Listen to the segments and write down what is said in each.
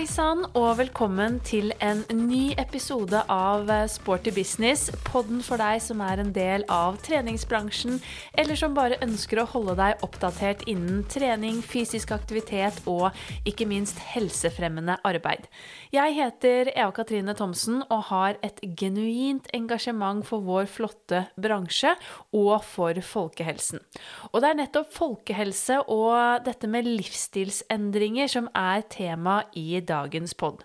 Hei sann, og velkommen til en ny episode av Sporty business. Podden for deg som er en del av treningsbransjen, eller som bare ønsker å holde deg oppdatert innen trening, fysisk aktivitet og ikke minst helsefremmende arbeid. Jeg heter Eva Katrine Thomsen og har et genuint engasjement for vår flotte bransje og for folkehelsen. Og det er nettopp folkehelse og dette med livsstilsendringer som er tema i dagens pod.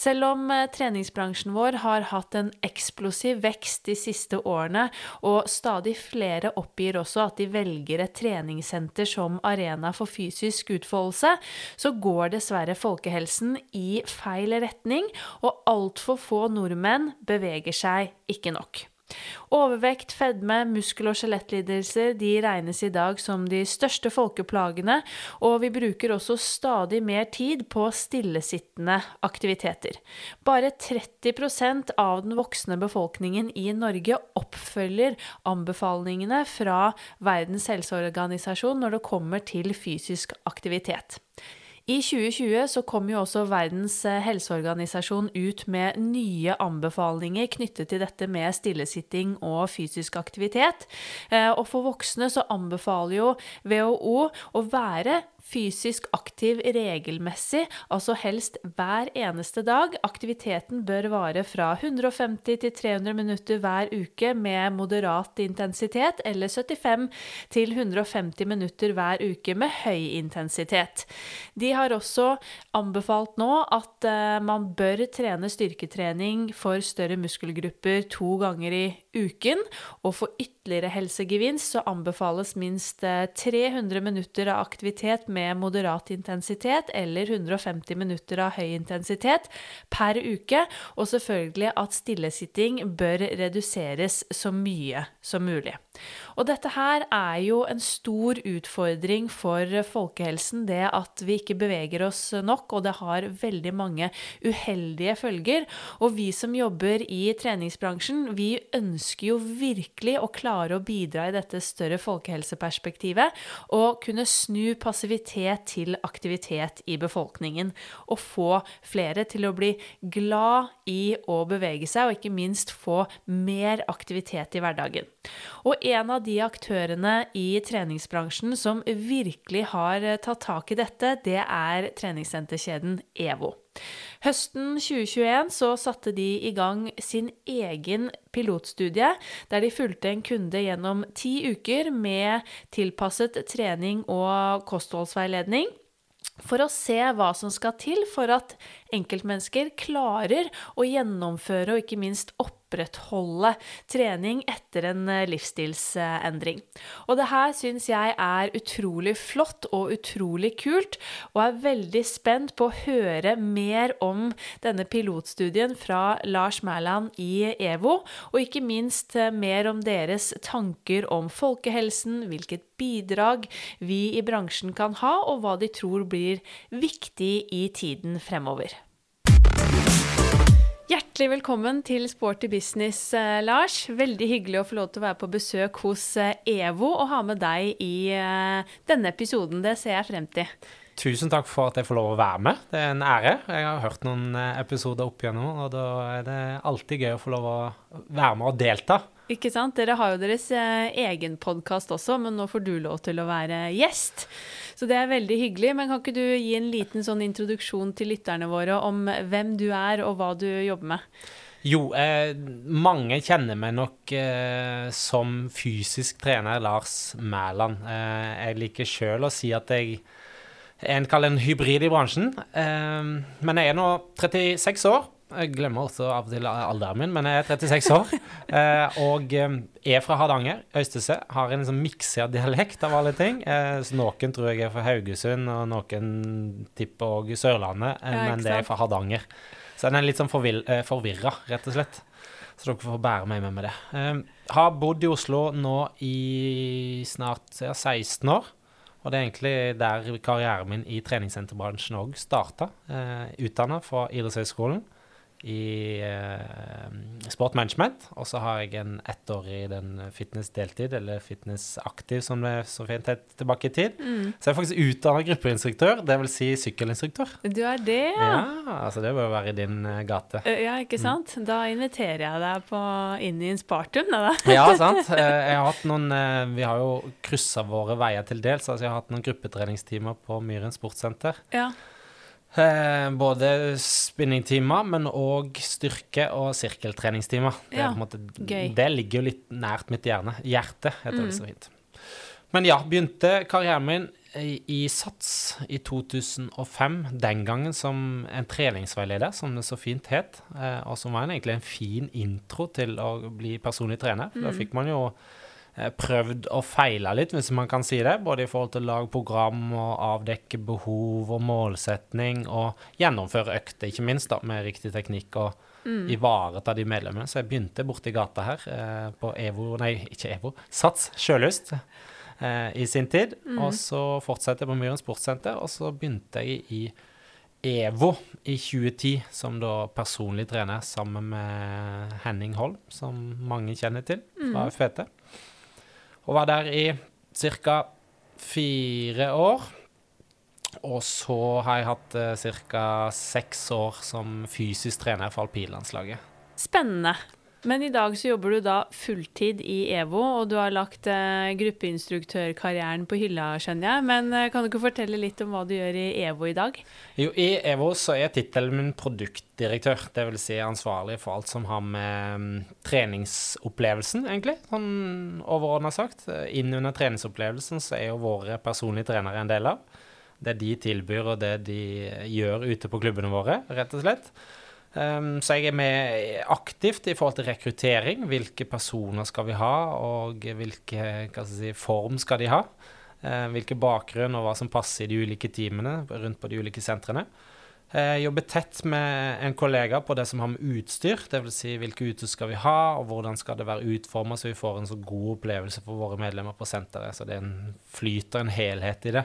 Selv om eh, treningsbransjen vår har hatt en eksplosiv vekst de siste årene, og stadig flere oppgir også at de velger et treningssenter som arena for fysisk utfoldelse, så går dessverre folkehelsen i feil retning, og altfor få nordmenn beveger seg ikke nok. Overvekt, fedme, muskel- og skjelettlidelser de regnes i dag som de største folkeplagene, og vi bruker også stadig mer tid på stillesittende aktiviteter. Bare 30% av den voksne befolkningen i Norge oppfølger anbefalingene fra Verdens helseorganisasjon når det kommer til fysisk aktivitet. I 2020 så kom jo også Verdens eh, helseorganisasjon ut med nye anbefalinger knyttet til dette med stillesitting og fysisk aktivitet. Eh, og for voksne så anbefaler jo WHO å være fysisk aktiv regelmessig, altså helst hver eneste dag. Aktiviteten bør vare fra 150 til 300 minutter hver uke med moderat intensitet, eller 75 til 150 minutter hver uke med høy intensitet. De har også anbefalt nå at uh, man bør trene styrketrening for større muskelgrupper to ganger i uken, og for ytterligere helsegevinst så anbefales minst 300 eh, minutter av aktivitet med med moderat intensitet eller 150 minutter av høy intensitet per uke, og selvfølgelig at stillesitting bør reduseres så mye som mulig. Og dette her er jo en stor utfordring for folkehelsen, det at vi ikke beveger oss nok, og det har veldig mange uheldige følger. Og vi som jobber i treningsbransjen, vi ønsker jo virkelig å klare å bidra i dette større folkehelseperspektivet, og kunne snu passivitet til aktivitet i befolkningen. Og få flere til å bli glad i å bevege seg, og ikke minst få mer aktivitet i hverdagen. Og en av de aktørene i treningsbransjen som virkelig har eh, tatt tak i dette, det er treningssenterkjeden EVO. Høsten 2021 så satte de i gang sin egen pilotstudie, der de fulgte en kunde gjennom ti uker med tilpasset trening og kostholdsveiledning for å se hva som skal til for at enkeltmennesker klarer å gjennomføre og ikke minst opprettholde trening etter en eh, livsstilsendring. Og det her syns jeg er utrolig flott og utrolig kult, og er veldig spent på å høre mer om denne pilotstudien fra Lars Mæland i EVO, og ikke minst eh, mer om deres tanker om folkehelsen, hvilket bidrag vi i bransjen kan ha, og hva de tror blir viktig i tiden fremover. Hjertelig velkommen til Sporty business, eh, Lars. Veldig hyggelig å få lov til å være på besøk hos eh, EVO og ha med deg i eh, denne episoden. Det ser jeg frem til. Tusen takk for at jeg får lov å være med. Det er en ære. Jeg har hørt noen episoder opp igjennom, og da er det alltid gøy å få lov å være med og delta. Ikke sant? Dere har jo deres egen podkast også, men nå får du lov til å være gjest. Så det er veldig hyggelig. Men kan ikke du gi en liten sånn introduksjon til lytterne våre om hvem du er, og hva du jobber med? Jo, eh, mange kjenner meg nok eh, som fysisk trener Lars Mæland. Eh, jeg liker sjøl å si at jeg er en, en hybrid i bransjen. Eh, men jeg er nå 36 år. Jeg glemmer også av og til alderen min, men jeg er 36 år. Eh, og eh, er fra Hardanger, Øystese. Har en liksom miksert dialekt av alle ting. Eh, så noen tror jeg er fra Haugesund, og noen tipper òg Sørlandet, men det er fra Hardanger. Så den er litt sånn forvirra, rett og slett. Så dere får bære meg med med det. Har bodd i Oslo nå i snart ja, 16 år. Og det er egentlig der karrieren min i treningssenterbransjen òg starta. Eh, Utdanna fra Idrettshøgskolen i eh, sportmanagement. Og så har jeg en ett år i den fitness deltid, eller fitness aktiv, som det så fint het tilbake i tid. Mm. Så jeg er faktisk utdanna gruppeinstruktør, dvs. Si sykkelinstruktør. Du er det, ja. Ja, altså det bør være i din eh, gate. Eh, Ja, ikke sant? Da inviterer jeg deg på, inn i en spartum, da. da. Ja, sant. Jeg har hatt noen Vi har jo kryssa våre veier til dels. Altså jeg har hatt noen gruppetreningstimer på Myren sportssenter. Ja. Eh, både spinningtimer, men òg styrke- og sirkeltreningstimer. Det, er Ja, på en måte, det ligger jo litt nært mitt hjerne. Hjerte, heter Mm. det så fint. Men ja, begynte karrieren min i, i SATS i 2005. Den gangen som en treningsveileder, som det så fint het. Eh, og som var en, egentlig en fin intro til å bli personlig trener. For Da Mm. fikk man jo prøvd og feila litt, hvis man kan si det. Både i forhold til å lage program og avdekke behov og målsetning, og gjennomføre økter, ikke minst, da, med riktig teknikk og Mm. ivareta de medlemmene. Så jeg begynte borti gata her, eh, på EVO Nei, ikke EVO, SATS Sjølyst. Eh, I sin tid. Mm. Og så fortsatte jeg på Myren sportssenter, og så begynte jeg i EVO i 2010 som da personlig trener sammen med Henning Holm, som mange kjenner til fra Mm. FPT. Og var der i ca. fire år. Og så har jeg hatt uh, ca. seks år som fysisk trener for alpinlandslaget. Spennende. Men i dag så jobber du da fulltid i EVO, og du har lagt eh, gruppeinstruktørkarrieren på hylla, skjønner jeg. Men eh, kan du ikke fortelle litt om hva du gjør i EVO i dag? Jo, I EVO så er tittelen min produktdirektør. Vil si ansvarlig for alt som har med mm, treningsopplevelsen, egentlig, sånn overordna sagt. Innunder treningsopplevelsen så er jo våre personlige trenere en del av. Det de tilbyr og det de gjør ute på klubbene våre, rett og slett. Um, så jeg er med aktivt i forhold til rekruttering. Hvilke personer skal vi ha, og hvilke hva skal si, form skal de ha? Eh, hvilken bakgrunn og hva som passer i de ulike teamene rundt på de ulike sentrene. Jeg jobber tett med en kollega på det som har med utstyr, dvs. Si hvilke utstyr skal vi ha, og hvordan skal det være utforma så vi får en så god opplevelse for våre medlemmer på senteret. Så det er en flyter en helhet i det.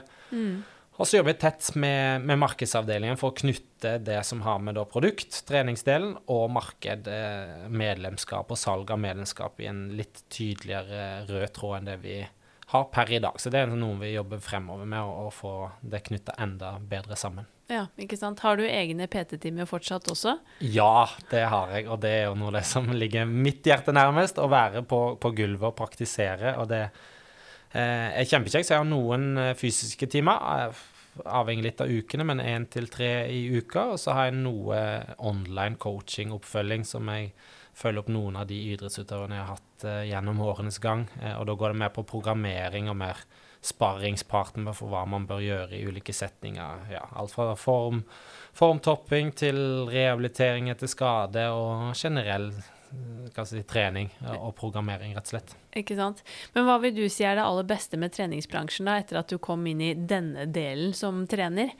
Og så jobber jeg tett med, med markedsavdelingen for å knytte det som har med produkt, treningsdelen, og marked, eh, medlemskap og salg av medlemskap i en litt tydeligere rød tråd enn det vi har per i dag. Så det er noe vi jobber fremover med, å, få det knytta enda bedre sammen. Ja, ikke sant. Har du egne PT-timer fortsatt også? Ja, det har jeg, og det er jo noe av det som ligger mitt hjerte nærmest. Å være på, på gulvet og praktisere. Og det eh, er kjempekjekt. Så jeg har noen eh, fysiske timer, eh, avhengig litt av ukene, men én til tre i uka. Og så har jeg noe online coaching-oppfølging som jeg følger opp noen av de idrettsutøverne jeg har hatt eh, gjennom årenes gang. Eh, og da går det mer på programmering og mer sparringspartner for hva man bør gjøre i ulike setninger. Ja, alt fra form, formtopping til rehabilitering etter skade og generell eh, si, trening og programmering, rett og slett. Ikke sant. Men hva vil du si er det aller beste med treningsbransjen da, etter at du kom inn i denne delen som trener?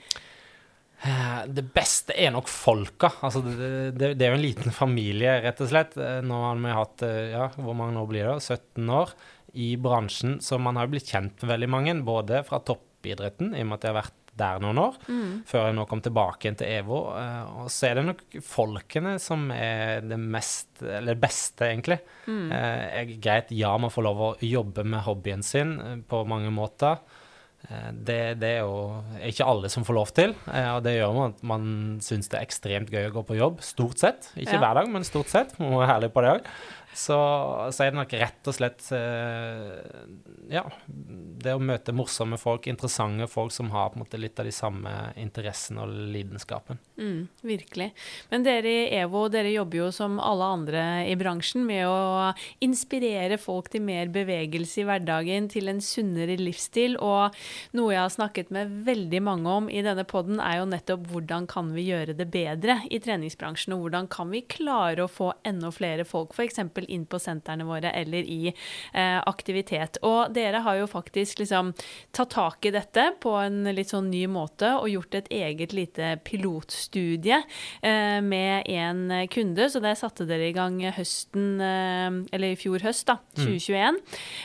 Eh, Det beste er nok folka. Altså, det, det, det er jo en liten familie, rett og slett. Eh, Nå har vi hatt ja, hvor mange år blir det? 17 år i bransjen, så man har jo blitt kjent med veldig mange. Både fra toppidretten, i og med at jeg har vært der noen år, før jeg nå kom tilbake igjen til EVO. eh, Og så er det nok folkene som er det mest, eller beste, egentlig. Eh, jeg- Greit, ja, man får lov å jobbe med hobbyen sin eh, på mange måter. Det, det er jo ikke alle som får lov til, og det gjør man at man syns det er ekstremt gøy å gå på jobb. Stort sett. Ikke Ja. hver dag, men stort sett. Må være ærlig på det òg. Så, så er det nok rett og slett eh, Ja, det å møte morsomme folk, interessante folk som har på en måte litt av de samme interessene og lidenskapen. Mm, virkelig. Men dere i EVO dere jobber jo som alle andre i bransjen med å inspirere folk til mer bevegelse i hverdagen, til en sunnere livsstil. Og noe jeg har snakket med veldig mange om i denne podden, er jo nettopp hvordan kan vi gjøre det bedre i treningsbransjen, og hvordan kan vi klare å få enda flere folk f.eks. inn på sentrene våre eller i eh, aktivitet. Og dere har jo faktisk liksom tatt tak i dette på en litt sånn ny måte og gjort et eget lite pilotstudie eh, med en kunde. Så der satte dere i gang høsten, eh, eller i fjor høst, da, 2021.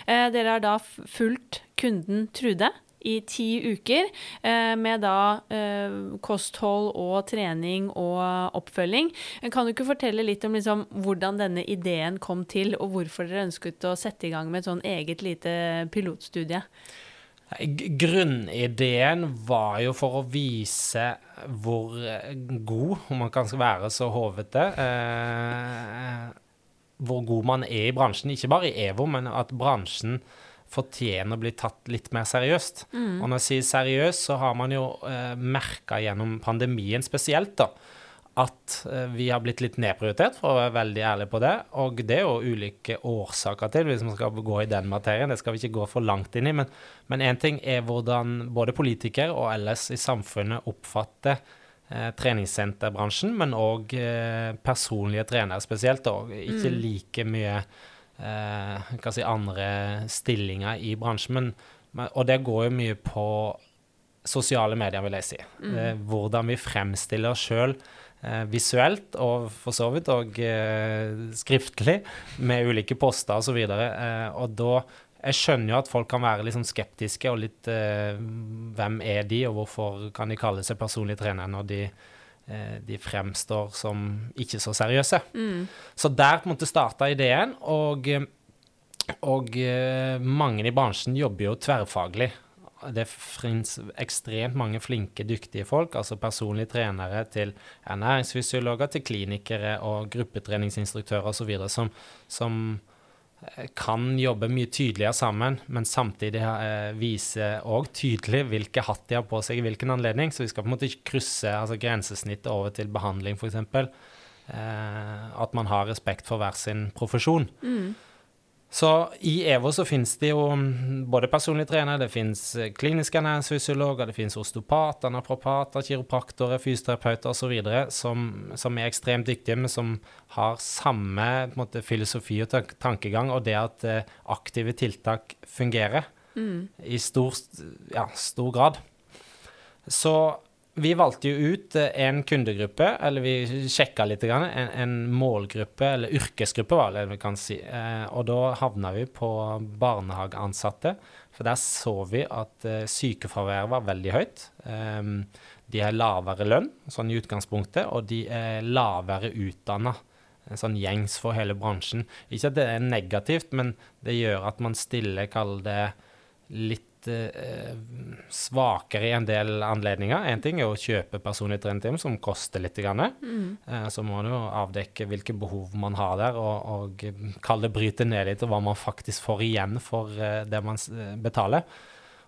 Eh, dere har da fulgt kunden Trude. I ti uker, eh, med da eh, kosthold og trening og oppfølging. Kan du ikke fortelle litt om liksom, hvordan denne ideen kom til, og hvorfor dere ønsket å sette i gang med et sånn eget lite pilotstudie? Grunnideen var jo for å vise hvor god, om man kan være så hovete, eh, hvor god man er i bransjen. Ikke bare i EVO, men at bransjen fortjener å bli tatt litt mer seriøst. Mm. Og når jeg sier seriøst, så har man jo eh, merka gjennom pandemien spesielt, da at eh, vi har blitt litt nedprioritert, for å være veldig ærlig på det. Og det er jo ulike årsaker til, hvis man skal gå i den materien. Det skal vi ikke gå for langt inn i. Men én ting er hvordan både politikere og ellers i samfunnet oppfatter eh, treningssenterbransjen, men òg eh, personlige trenere spesielt. Og ikke mm. like mye si, andre stillinger i bransjen. Men, og det går jo mye på sosiale medier, vil jeg si. Mm. Eh, hvordan vi fremstiller oss sjøl eh, visuelt, og for så vidt òg eh, skriftlig, med ulike poster osv. Og, eh, og da Jeg skjønner jo at folk kan være litt sånn skeptiske og litt eh, Hvem er de, og hvorfor kan de kalle seg personlig trener når de eh, de fremstår som ikke så seriøse. Mm. Så der på en måte starta ideen, og, og mange i bransjen jobber jo tverrfaglig det finnes ekstremt mange flinke, dyktige folk, altså personlige trenere til ernæringsfysiologer, til klinikere og gruppetreningsinstruktører osv., som, som eh, kan jobbe mye tydeligere sammen, men samtidig eh, vise òg tydelig hvilke hatt de har på seg i hvilken anledning. Så vi skal på en måte ikke krysse altså grensesnittet over til behandling, f.eks. Eh, at man har respekt for hver sin profesjon. Mm. Så i EVO så finnes det jo mm, både personlig trener, det finnes eh, kliniske ernæringsfysiologer, det finnes osteopater, naprapater, kiropraktorer, fysioterapeuter osv. Som, som er ekstremt dyktige, men som har samme måte, filosofi og tankegang, og det at eh, aktive tiltak fungerer mm. i stor, ja, stor grad. Så vi valgte jo ut eh, en kundegruppe, eller vi sjekka litt, en, en, målgruppe, eller yrkesgruppe, var vi kan si. Eh, og da havna vi på barnehageansatte. For der så vi at eh, sykefraværet var veldig høyt. de har lavere lønn, sånn i utgangspunktet, og de er lavere utdanna. Sånn gjengs for hele bransjen. Ikke at det er negativt, men det gjør at man stiller, kall det litt eh, svakere i en del anledninger. Én ting er å kjøpe personlig trenerteam, som koster litt. Grann. Mm. Eh, så må man jo avdekke hvilke behov man har der, og, og kalle det bryte ned litt, og hva man faktisk får igjen for eh, det man eh, betaler.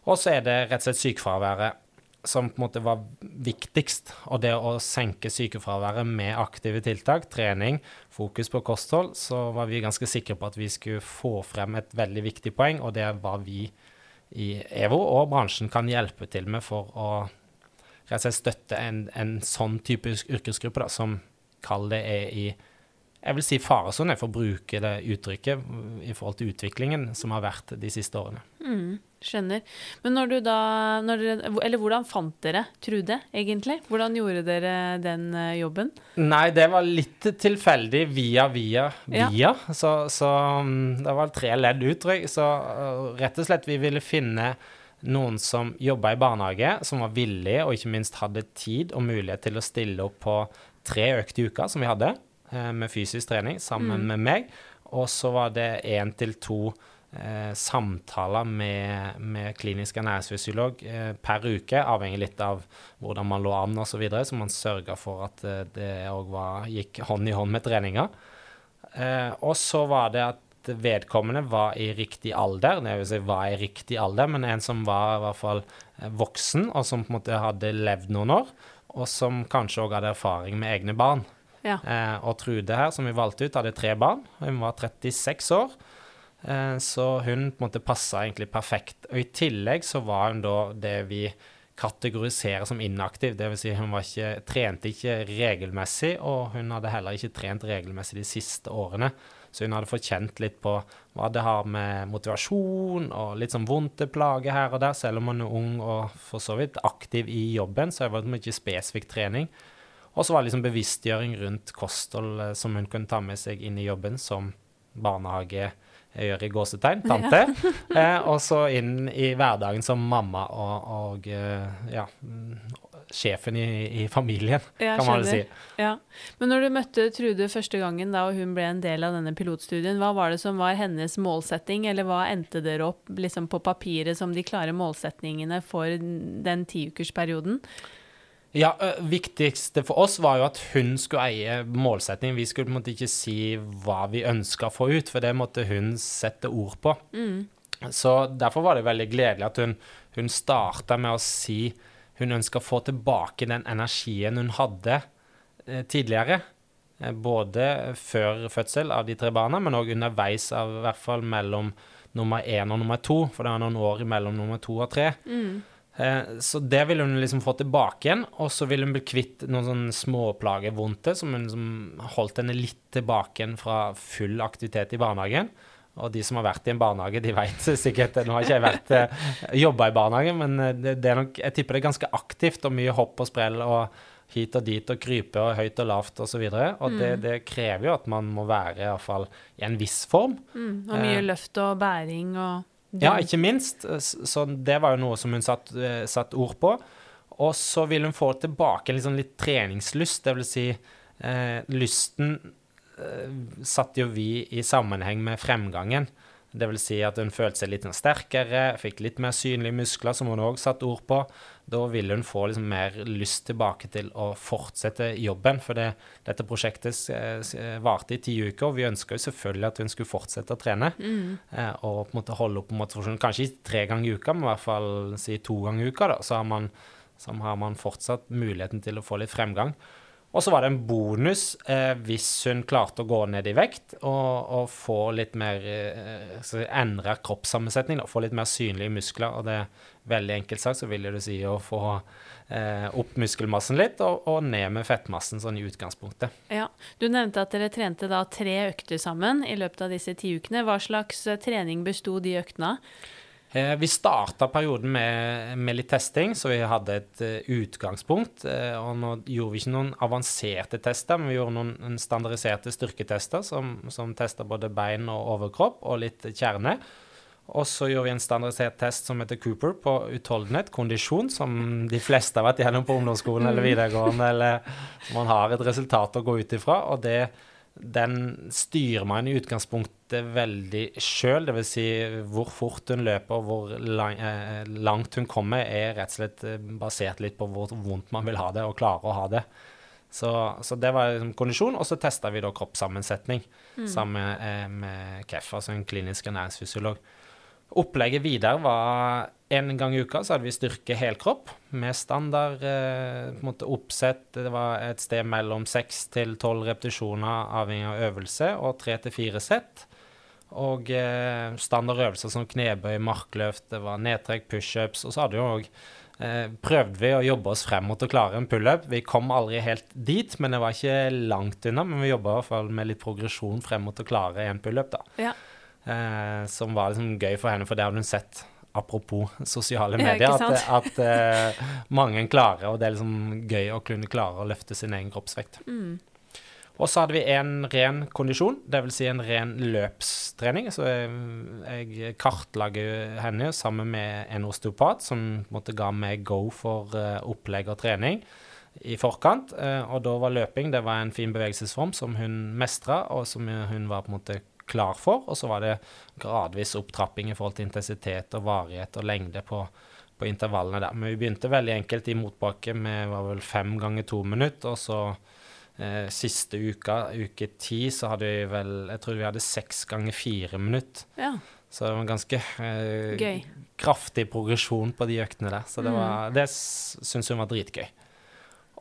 Og så er det rett og slett sykefraværet som på en måte var viktigst. Og det å senke sykefraværet med aktive tiltak, trening, fokus på kosthold, så var vi ganske sikre på at vi skulle få frem et veldig viktig poeng, og det var vi i EVO og bransjen kan hjelpe til med for å rett og slett støtte en, en sånn type yrkesgruppe da, som kall det er i jeg vil si faresonen, for å bruke det uttrykket, i forhold til utviklingen som har vært de siste årene. Mm. Skjønner. Men når du da når dere, Eller hvordan fant dere Trude, egentlig? Hvordan gjorde dere den eh, jobben? Nei, det var litt tilfeldig via, via, via. Ja. Så, så, mm, det var tre ledd ut. Så uh, rett og slett vi ville finne noen som jobba i barnehage, som var villige og ikke minst hadde tid og mulighet til å stille opp på tre økte uker som vi hadde, uh, med fysisk trening sammen mm. med meg. Og så var det én til to eh, samtaler med, med klinisk ernæringsfysiolog eh, per uke, avhengig litt av hvordan man lå an osv., så, videre, så man sørga for at eh, det òg gikk hånd i hånd med treninga. Eh, og så var det at vedkommende var i riktig alder, det vil si var i riktig alder, men en som var i hvert fall eh, voksen, og som på en måte hadde levd noen år, og som kanskje òg hadde erfaring med egne barn. Ja. Eh, og Trude her, som vi valgte ut, hadde tre barn. Hun var 36 år. Eh, så hun på en måte passa egentlig perfekt. Og i tillegg så var hun da det vi kategoriserer som inaktiv. Dvs. Si hun var ikke, trente ikke regelmessig, og hun hadde heller ikke trent regelmessig de siste årene. Så hun hadde fått kjent litt på hva det har med motivasjon og litt sånn vondte plager her og der. Selv om hun er ung og for så vidt aktiv i jobben, så var det ikke spesifikk trening. Og så var det liksom bevisstgjøring rundt kosthold eh, som hun kunne ta med seg inn i jobben som barnehage jeg gjør i gåsetegn, tante. eh, og så inn i hverdagen som mamma og, og eh, ja, sjefen i, i familien, ja, kan man vel si. Ja. Men når du møtte Trude første gangen da og hun ble en del av denne pilotstudien, hva var det som var hennes målsetting, eller hva endte dere opp liksom på papiret som de klare målsetningene for den tiukersperioden? Ja, viktigste for oss var jo at hun skulle eie målsettingen. Vi skulle på en måte ikke si hva vi ønska å få ut, for det måtte hun sette ord på. Så derfor var det veldig gledelig at hun, hun starta med å si hun ønska å få tilbake den energien hun hadde eh, tidligere. Eh, både før fødsel av de tre barna, men òg underveis, av, i hvert fall mellom nummer én og nummer to, for det var noen år mellom nummer to og tre. Eh, så det ville hun liksom få tilbake igjen, og så ville hun bli kvitt noen sånne småplager, vondte, som hun liksom holdt henne litt tilbake igjen fra full aktivitet i barnehagen. Og de som har vært i en barnehage, de vet sikkert Nå har ikke jeg vært eh, jobba i barnehage, men eh, det, det er nok, jeg tipper det er ganske aktivt og mye hopp og sprell og hit og dit og krype og høyt og lavt osv. Og, så og det, det krever jo at man må være i hvert fall i en viss form. Mm, og mye Eh. løft og bæring og Ja, ikke minst. Så det var jo noe som hun satt, eh, satt ord på. Og så vil hun få tilbake en sånn litt treningslyst. Det vil si, eh, lysten eh, satte jo vi i sammenheng med fremgangen. Det vil si at hun følte seg litt sånn sterkere, fikk litt mer synlige muskler, som hun òg satte ord på. Da ville hun få liksom mer lyst tilbake til å fortsette jobben. For det, dette prosjektet eh, eh, varte i ti uker, og vi ønska jo selvfølgelig at hun skulle fortsette å trene. Eh, og på en måte holde opp motivasjonen. Kanskje ikke tre ganger i uka, men i hvert fall si to ganger i uka. da, Så har man, så har man fortsatt muligheten til å få litt fremgang. Og så var det en bonus eh, hvis hun klarte å gå ned i vekt og, og få litt mer eh, Endre kroppssammensetning, da, få litt mer synlige muskler. Og det veldig enkelt sagt så vil det si å få eh, opp muskelmassen litt og, og ned med fettmassen sånn i utgangspunktet. Ja, Du nevnte at dere trente da tre økter sammen i løpet av disse ti ukene. Hva slags eh, trening besto de øktene av? Eh, vi starta perioden med, med litt testing, så vi hadde et uh, utgangspunkt. Eh, og nå gjorde vi ikke noen avanserte tester, men vi gjorde noen en standardiserte styrketester som, som testa både bein og overkropp og litt kjerne. Og så gjorde vi en standardisert test som heter Cooper på utholdenhet, kondisjon, som de fleste har vært gjennom på ungdomsskolen eller videregående, eller man har et resultat å gå ut ifra. Og det, den styrer man i utgangspunktet veldig sjøl. Dvs. Si hvor fort hun løper hvor lang, eh, langt hun kommer, er rett og slett eh, basert litt på hvor vondt man vil ha det og klarer å ha det. Så, så det var liksom kondisjon. Og så testa vi da kroppssammensetning sammen med, eh, med KEF, altså en klinisk ernæringsfysiolog. Opplegget videre var en gang i uka så hadde vi styrke helkropp med standard eh, på en måte oppsett. Det var et sted mellom seks til tolv repetisjoner avhengig av øvelse, og tre til fire sett. Og eh, standard øvelser som knebøy, markløft, det var nedtrekk, pushups. Og så hadde vi òg eh, prøvde vi å jobbe oss frem mot å klare en pullup. Vi kom aldri helt dit, men det var ikke langt unna. Men vi jobba i hvert fall med litt progresjon frem mot å klare en pullup, da. Ja. Eh, som var liksom gøy for henne, for det hadde hun sett. Apropos sosiale medier, at, at eh, mange klarer, og det er liksom gøy å kunne klare å løfte sin egen kroppsvekt. Mm. Og så hadde vi en ren kondisjon, dvs. Si en ren løpstrening. Så jeg, jeg kartlager henne sammen med en osteopat som måtte ga meg go for uh, opplegg og trening i forkant. Uh, og da var løping det var en fin bevegelsesform som hun mestra, og som hun var på en måte klar for. Og så var det gradvis opptrapping i forhold til intensitet og varighet og lengde på, på intervallene der. Men vi begynte veldig enkelt i motbakke med var vel fem ganger to minutter, og så Eh, siste uka, uke ti, så hadde vi vel Jeg tror vi hadde seks ganger fire minutter. ja. Så det var en ganske eh, kraftig progresjon på de øktene der. Så det, Mm. var, det syns hun var dritgøy.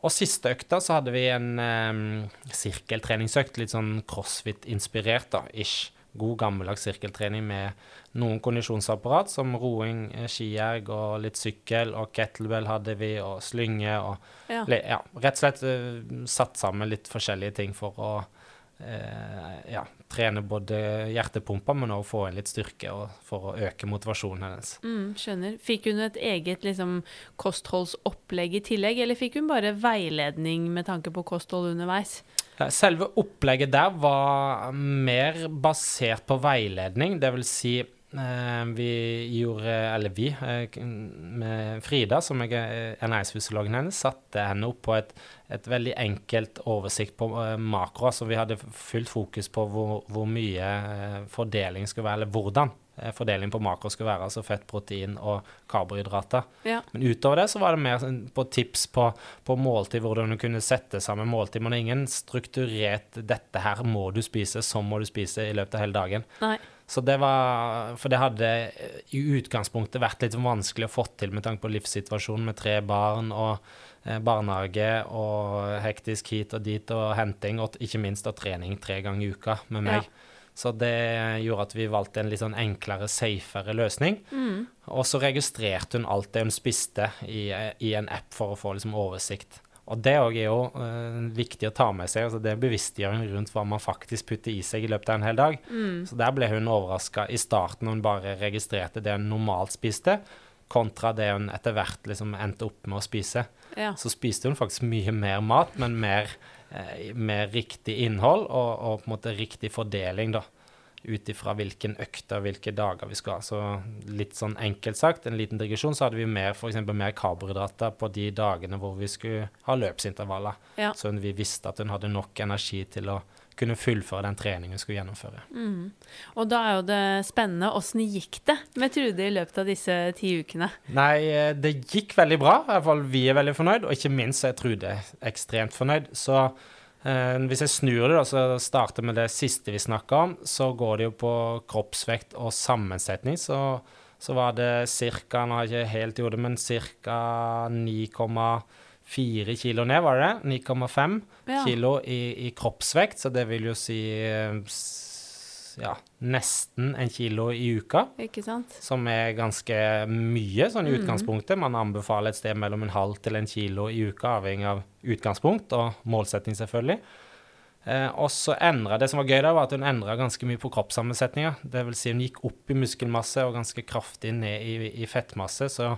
Og siste økta så hadde vi en um, sirkeltreningsøkt, litt sånn crossfit-inspirert, da, ish. God, gammeldags sirkeltrening med noen kondisjonsapparat, som roing, eh, skierg og litt sykkel, og kettlebell hadde vi, og slynge og ja. Ja, rett og slett uh, satt sammen litt forskjellige ting for å uh, ja, trene både hjertepumpa, men òg få inn litt styrke og, for å øke motivasjonen hennes. Mm, skjønner. Fikk hun et eget liksom, kostholdsopplegg i tillegg, eller fikk hun bare veiledning med tanke på kosthold underveis? Selve opplegget der var mer basert på veiledning, det vil si vi gjorde, eller vi, eh, med Frida, som jeg er ernæringsfysiologen hennes, satte henne opp på et, et veldig enkelt oversikt på eh, makro. Så vi hadde fullt fokus på hvor, hvor mye fordeling skulle være, eller hvordan fordeling på makro skulle være, altså fett, protein og karbohydrater. Ja. Men utover det så var det mer sånn på tips på, på måltid, hvordan du kunne sette sammen måltid. Men det er ingen strukturert 'dette her må du spise, sånn må du spise' i løpet av hele dagen. Nei. Så det var For det hadde i utgangspunktet vært litt vanskelig å få til med tanke på livssituasjonen med tre barn og eh, barnehage og hektisk hit og dit og henting, og ikke minst og trening tre ganger i uka med meg. Ja. Så det gjorde at vi valgte en litt sånn enklere, safere løsning. Mm. Og så registrerte hun alt det hun spiste i, i en app for å få liksom, oversikt. Og det òg er jo uh, viktig å ta med seg. altså Det er bevisstgjøring rundt hva man faktisk putter i seg i løpet av en hel dag. Mm. Så der ble hun overraska i starten når hun bare registrerte det hun normalt spiste, kontra det hun etter hvert liksom endte opp med å spise. Ja. Så spiste hun faktisk mye mer mat, men mer, eh, mer riktig innhold og, og, på en måte riktig fordeling, da ut ifra hvilken og hvilke dager vi skal ha. Så litt sånn enkelt sagt, en liten digresjon, så hadde vi mer, for mer karbohydrater på de dagene hvor vi skulle ha løpsintervaller. Ja. Så vi visste at hun hadde nok energi til å kunne fullføre den treningen hun skulle gjennomføre. Mm. Og da er jo det spennende. Åssen gikk det med Trude i løpet av disse ti ukene? Nei, eh, det gikk veldig bra. I hvert fall vi er veldig fornøyd, og ikke minst er Trude ekstremt fornøyd. Så hvis jeg snur det, da, så starter med det siste vi snakka om, så går det jo på kroppsvekt og sammensetning. Så, så var det ca. Nå har jeg ikke helt gjort det, men ca. 9,4 kilo ned, var det det? 9,5 ja. kilo i, i, kroppsvekt, så det vil jo si eh, ja, nesten en kilo i uka. Ikke sant? Som er ganske mye sånn i mm. utgangspunktet. Man anbefaler et sted mellom en halv til en kilo i uka, avhengig av utgangspunkt og målsetting, selvfølgelig. Eh, og så endra Det som var gøy, da, var at hun endra ganske mye på kroppssammensetninga. Det vil si hun gikk opp i muskelmasse og ganske kraftig ned i, i fettmasse. Så,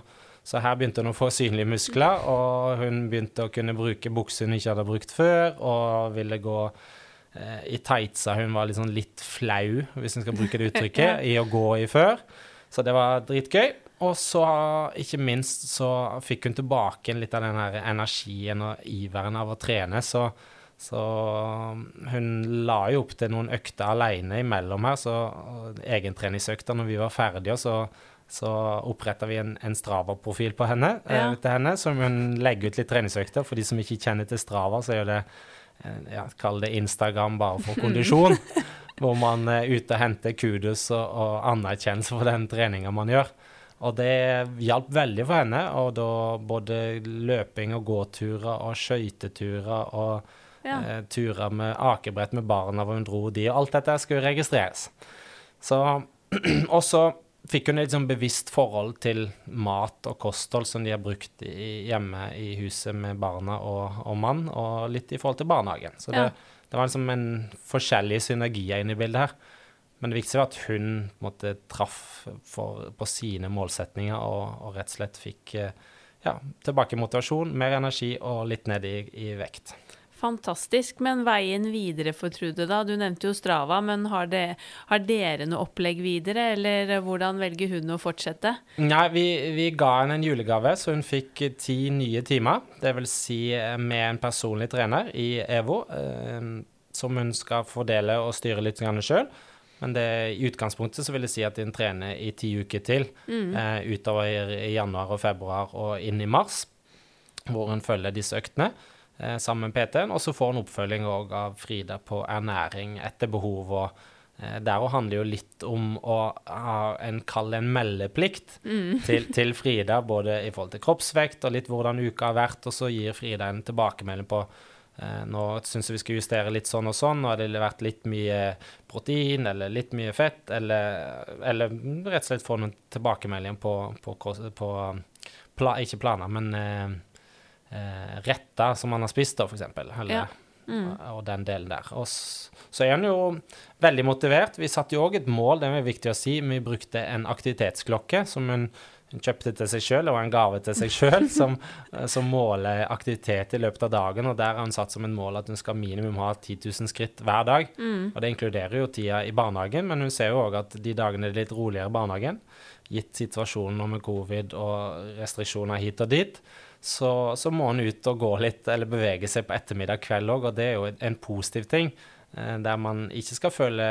så, her begynte hun å få synlige muskler, og hun begynte å kunne bruke bukser hun ikke hadde brukt før, og ville gå i tightsa hun var liksom litt flau, hvis en skal bruke det uttrykket, i å gå i før. Så det var dritgøy. Og så, ikke minst, så fikk hun tilbake litt av den her energien og iveren av å trene. Så, så hun la jo opp til noen økter aleine imellom her, så egentreningsøkter når vi var ferdige, så, så oppretta vi en, en Strava-profil på henne, ja. eh, til henne, som hun legger ut litt treningsøkter. For de som ikke kjenner til Strava, så er det ja, Kall det Instagram bare for kondisjon. hvor man er ute og henter kudos og, og anerkjennelse for den treninga man gjør. Og det hjalp veldig for henne. Og da både løping og gåturer og skøyteturer og ja. eh, turer med akebrett med barna hvor hun dro de, og alt dette skulle registreres. Så også fikk hun et sånn bevisst forhold til mat og kosthold som de har brukt i, hjemme i huset med barna og, og, mann, og litt i forhold til barnehagen. Så det, ja. det var liksom en forskjellige synergier inne i bildet her. Men det viktigste var at hun måtte traff for, på sine målsetninger og, og, rett og slett fikk ja, tilbake motivasjon, mer energi og litt ned i, i vekt. Fantastisk. Men veien videre for Trude, da? Du nevnte jo Strava, men har, det, har, dere noe opplegg videre, eller hvordan velger hun å fortsette? Nei, vi, vi ga henne en julegave, så hun fikk ti nye timer. Det vil si eh, med en personlig trener i EVO, eh, som hun skal fordele og styre litt sjøl. Men det, i utgangspunktet så vil det si at hun trener i ti uker til, mm. eh, utover i, i januar og februar og inn i mars, hvor hun følger disse øktene sammen med PT-en. Og så får han oppfølging av Frida på ernæring etter behov. og der Der handler jo litt om å ha en kall en meldeplikt mm. til, til, Frida, både i forhold til kroppsvekt og litt hvordan uka har vært, og så gir Frida en tilbakemelding på eh, nå syns jeg vi skal justere litt sånn og sånn, nå har det vært litt mye protein eller litt mye fett, eller, eller rett og slett få noen tilbakemeldinger på, på, på pla, ikke planer, men eh, eh, retter som man har spist, da. Eller ja. mm. og den delen der. Og så er han jo veldig motivert. Vi satte jo òg et mål, det er viktig å si. Vi brukte en aktivitetsklokke som hun kjøpte til seg sjøl, og en gave til seg sjøl, som, som, måler aktivitet i løpet av dagen. Og der har hun satt som en mål at hun skal minimum ha 10 000 skritt hver dag. Mm. Og det inkluderer jo tida i barnehagen, men hun ser jo òg at de dagene er litt roligere i barnehagen, gitt situasjonen med covid og restriksjoner hit og dit, så, så må hun ut og gå litt, eller bevege seg på ettermiddag kveld òg, og det er jo en positiv ting. Eh, der man ikke skal føle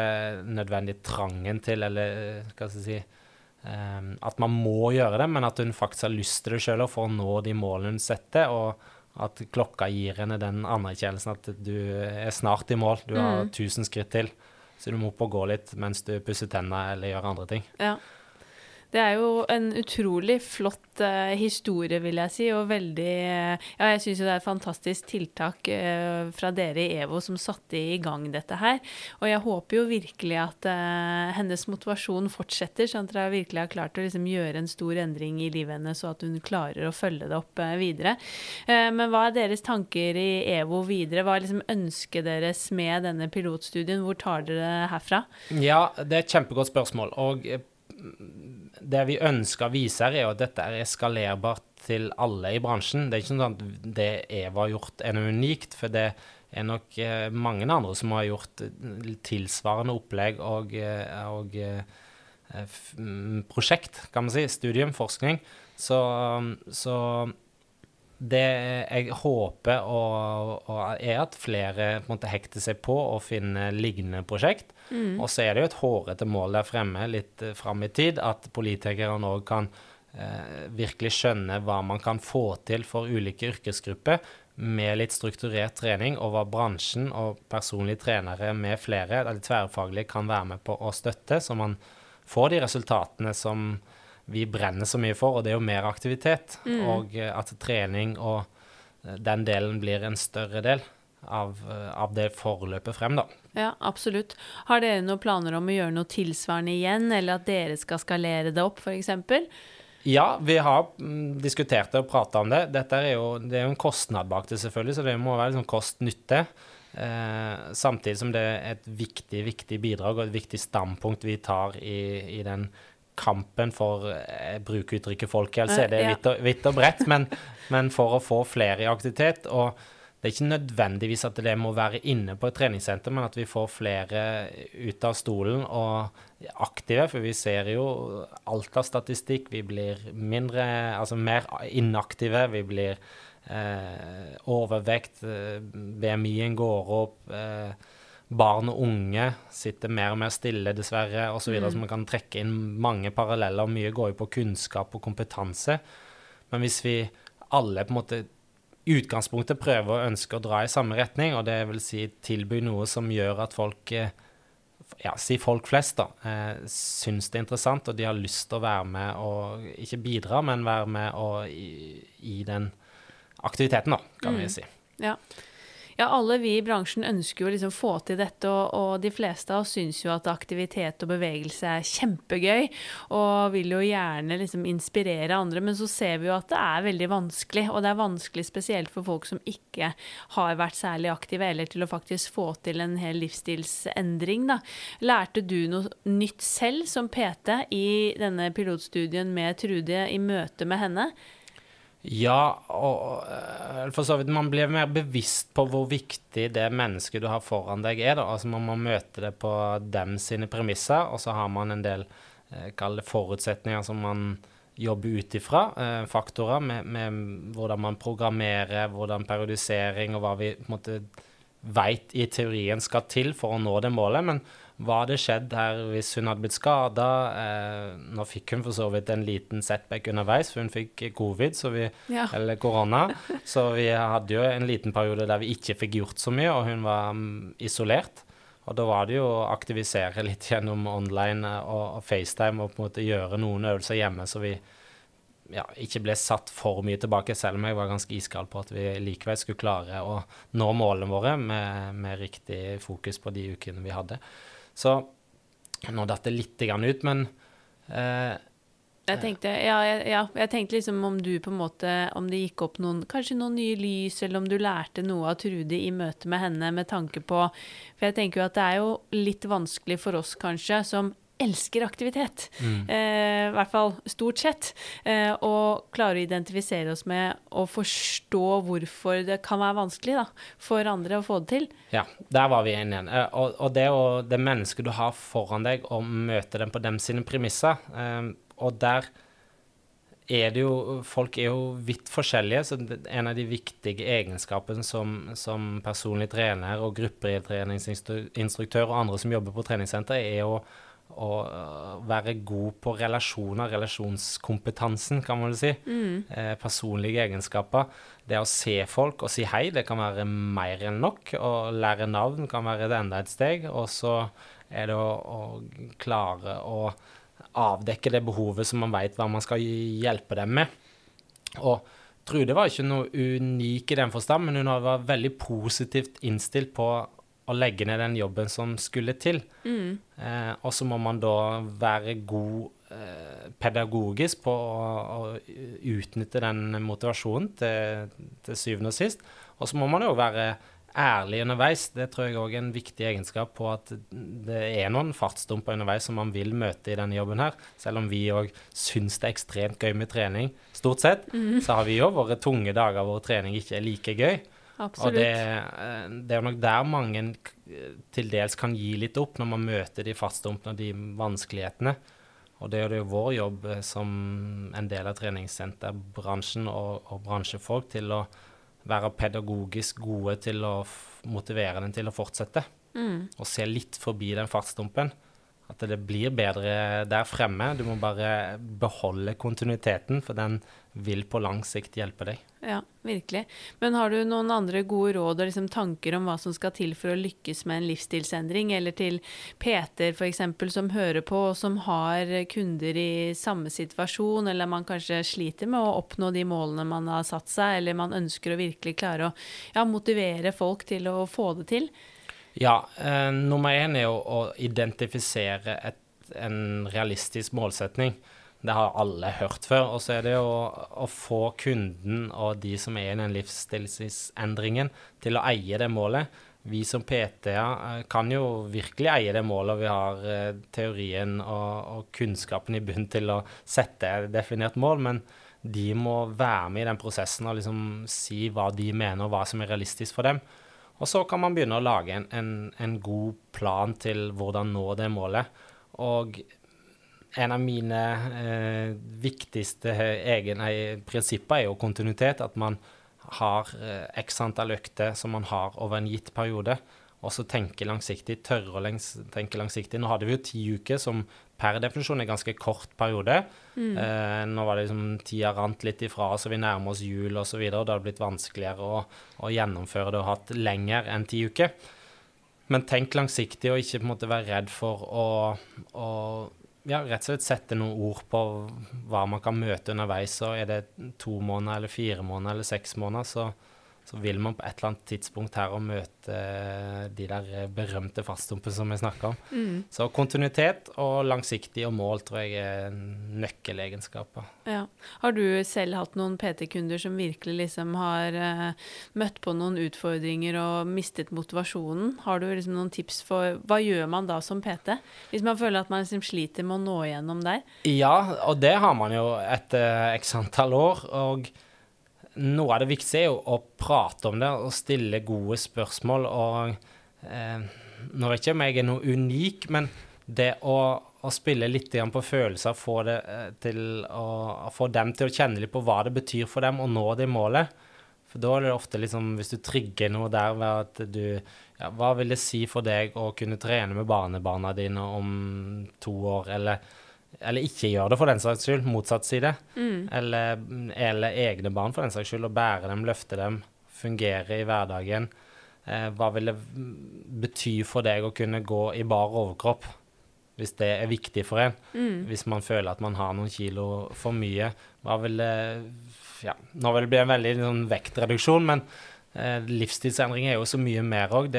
nødvendig trangen til, eller hva skal jeg si um, At man må gjøre det, men at hun faktisk har lyst til det sjøl for å nå de målene hun setter. og at klokka gir henne den anerkjennelsen at du er snart i mål. Du har 1000 mm. skritt til, så du må opp og gå litt mens du pusser tennene eller gjør andre ting. Ja. Det er jo en utrolig flott uh, historie, vil jeg si, og veldig uh, Ja, jeg syns jo det er et fantastisk tiltak uh, fra dere i EVO som satte i gang dette her. Og jeg håper jo virkelig at hennes motivasjon fortsetter, sånn at dere virkelig har klart å liksom, gjøre en stor endring i livet hennes, og at hun klarer å følge det opp videre. men hva er deres tanker i EVO videre? Hva er liksom ønsket deres med denne pilotstudien? Hvor tar dere det herfra? Ja, det er et kjempegodt spørsmål. og det vi ønsker å vise her, er at dette er eskalerbart til alle i bransjen. Det er ikke sånn at det Eva har gjort, er noe unikt. For det er nok eh, mange andre som har gjort eh, tilsvarende opplegg og, eh, og prosjekt, kan man si. Studium, forskning. Så, så det jeg håper og, og er at flere på en måte hekter seg på og finner lignende prosjekt. Mm. Og så er det jo et hårete mål der fremme litt uh, fram i tid, at politikerne òg kan eh, virkelig skjønne hva man kan få til for ulike yrkesgrupper med litt strukturert trening, og hva bransjen og personlige trenere med flere, eller tverrfaglige, kan være med på å støtte, så man får de resultatene som vi brenner så mye for, og det er jo mer aktivitet. Mm. Og eh, at trening og eh, den delen blir en større del av, eh, av, det forløpet frem, da. Ja, absolutt. Har dere noen planer om å gjøre noe tilsvarende igjen, eller at dere skal skalere det opp, f.eks.? Ja, vi har mm, diskutert det og prata om det. Dette er jo, det er jo en kostnad bak det, selvfølgelig, så det må være liksom kost-nytte. Eh, samtidig som det er et viktig, viktig bidrag og et viktig standpunkt vi tar i, i den kampen for eh, bruke uttrykket folkehelse. Det er vidt og, vidt og bredt, men, men, for å få flere i aktivitet. Og det er ikke nødvendigvis at det må være inne på et treningssenter, men at vi får flere ut av stolen og aktive. For vi ser jo alt av statistikk. Vi blir mindre, altså mer inaktive. Vi blir eh, overvekt. Eh, BMI-en går opp. Eh, barn og unge sitter mer og mer stille, dessverre, osv. Så, videre, mm. så man kan trekke inn mange paralleller. Mye går jo på kunnskap og kompetanse. Men hvis vi alle på en måte i utgangspunktet prøver å ønske å dra i samme retning, og det vil si tilby noe som gjør at folk eh, ja, si folk flest, da, eh, syns det er interessant, og de har lyst til å være med og ikke bidra, men være med og i, i den aktiviteten, da, kan mm. vi si. Ja. Ja, alle vi i bransjen ønsker jo liksom få til dette, og, og de fleste av oss syns jo at aktivitet og bevegelse er kjempegøy, og vil jo gjerne liksom inspirere andre, men så ser vi jo at det er veldig vanskelig, og det er vanskelig spesielt for folk som ikke har vært særlig aktive, eller til å faktisk få til en hel livsstilsendring, da. Lærte du noe nytt selv som PT i denne pilotstudien med Trude i møte med henne? Ja, og eh, for så vidt man blir mer bevisst på hvor viktig det mennesket du har foran deg, er. da. Altså Man må møte det på dem sine premisser, og så har man en del eh, forutsetninger som man jobber ut ifra. Eh, faktorer med, med, hvordan man programmerer, hvordan periodisering og hva vi på en måte veit i teorien skal til for å nå det målet. men hva hadde skjedd her hvis hun hadde blitt skada? Eh, nå fikk hun for så vidt en liten setback underveis, for hun fikk covid, vi, ja. eller korona. Så vi hadde jo en liten periode der vi ikke fikk gjort så mye, og hun var um, isolert. Og da var det jo å aktivisere litt gjennom online eh, og, og FaceTime og på en måte gjøre noen øvelser hjemme, så vi ja, ikke ble satt for mye tilbake, selv om jeg var ganske iskald på at vi likevel skulle klare å nå målene våre med, med riktig fokus på de ukene vi hadde. Så nå datt det litt ut, men eh, Jeg tenkte, ja, ja, jeg tenkte liksom om du på en måte Om det gikk opp noen Kanskje noen nye lys, eller om du lærte noe av Trude i møte med henne med tanke på For jeg tenker jo at det er jo litt vanskelig for oss kanskje, som elsker aktivitet, Mm. eh, i hvert fall stort sett, eh, og klarer å identifisere oss med og forstå hvorfor det kan være vanskelig da, for andre å få det til. Ja, der var vi enige igjen. Eh, Og, og det å det mennesket du har foran deg, og møte dem på dem sine premisser, eh, og der er det jo Folk er jo vidt forskjellige, så en av de viktige egenskapene som, som personlig trener og gruppetreningsinstruktør og andre som jobber på treningssenter, er å, å øh, være god på relasjoner, relasjonskompetansen, kan man si. Eh, personlige egenskaper. Det å se folk og si hei, det kan være mer enn nok. Å lære navn kan være det enda et steg. Og så er det å, å klare å avdekke det behovet som man vet hva man skal hjelpe dem med. Og Trude var ikke noe unik i den forstand, men hun var veldig positivt innstilt på å legge ned den jobben som skulle til. Eh, og så må man da være god eh, pedagogisk på å, å utnytte den motivasjonen til, til syvende og sist. Og så må man jo være ærlig underveis. Det tror jeg òg er en viktig egenskap på at det er noen fartsdumper underveis som man vil møte i denne jobben her. Selv om vi òg syns det er ekstremt gøy med trening, stort sett, så har vi jo våre tunge dager hvor trening ikke er like gøy. Og det, eh, det er nok der mange til dels kan gi litt opp, når man møter de fartsdumpene og de vanskelighetene. Og det er jo vår jobb eh, som en del av treningssenterbransjen og, og bransjefolk til å være pedagogisk gode til å motivere den til å fortsette. Mm. Og se litt forbi den fartsdumpen. At det blir bedre der fremme. Du må bare beholde kontinuiteten, for den vil på lang sikt hjelpe deg. Ja, virkelig. Men har du noen andre gode råd og liksom tanker om hva som skal til for å lykkes med en livsstilsendring, eller til Peter f.eks. som hører på og som har kunder i samme situasjon, eller man kanskje sliter med å oppnå de målene man har satt seg, eller man ønsker å virkelig klare å ja, motivere folk til å få det til? Ja, eh, nummer én er jo å identifisere et, en realistisk målsetning. Det har alle hørt før. Og så er det jo å få kunden og de som er i den livsstilsendringen, til å eie det målet. Vi som PT-er eh, kan jo virkelig eie det målet, vi har eh, teorien og, og kunnskapen i bunn til å sette et definert mål, men de må være med i den prosessen og liksom si hva de mener, og hva som er realistisk for dem. Og så kan man begynne å lage en, en, en god plan til hvordan nå det målet. Og en av mine eh, viktigste egen, nei, prinsipper er jo kontinuitet. At man har eh, x antall økter som man har over en gitt periode. Og så tenke langsiktig, tørre å tenke langsiktig. Nå hadde vi jo ti uker, som per definisjon en ganske kort periode. Eh, nå var det liksom tida rant litt ifra så vi nærmer oss jul osv. Det hadde blitt vanskeligere å, å gjennomføre det og hatt lenger enn ti uker. Men tenk langsiktig, og ikke på en måte være redd for å, å ja, rett og slett sette noen ord på hva man kan møte underveis. Og er det to måneder eller fire måneder eller seks måneder, så, så vil man på et eller annet tidspunkt her å møte de der berømte faststumpene som vi snakker om. Mm. Så kontinuitet og langsiktig og mål tror jeg er nøkkelegenskaper. Ja. Har du selv hatt noen PT-kunder som virkelig liksom har uh, møtt på noen utfordringer og mistet motivasjonen? Har du liksom noen tips for hva gjør man da som PT? Hvis man føler at man liksom sliter med å nå igjennom der? Ja, og det har man jo etter x antall år. Og noe av det viktigste er jo å prate om det og stille gode spørsmål. Og eh, nå vet ikke om jeg er noe unik, men det å, å spille litt på følelser, få, det, eh, til å få dem til å kjenne litt på hva det betyr for dem å nå det målet. For da er det ofte liksom, hvis du trigger noe der ved at du ja, Hva vil det si for deg å kunne trene med barnebarna dine om to år, eller eller ikke gjør det, for den saks skyld. Motsatt side. Eller, eller egne barn, for den saks skyld. Å bære dem, løfte dem, fungere i hverdagen. Eh, hva vil det bety for deg å kunne gå i bar overkropp, hvis det er viktig for en? Hvis man føler at man har noen kilo for mye. Hva vil det Ja, nå vil det bli en veldig sånn, vektreduksjon, men eh, livsstilsendring er jo så mye mer òg.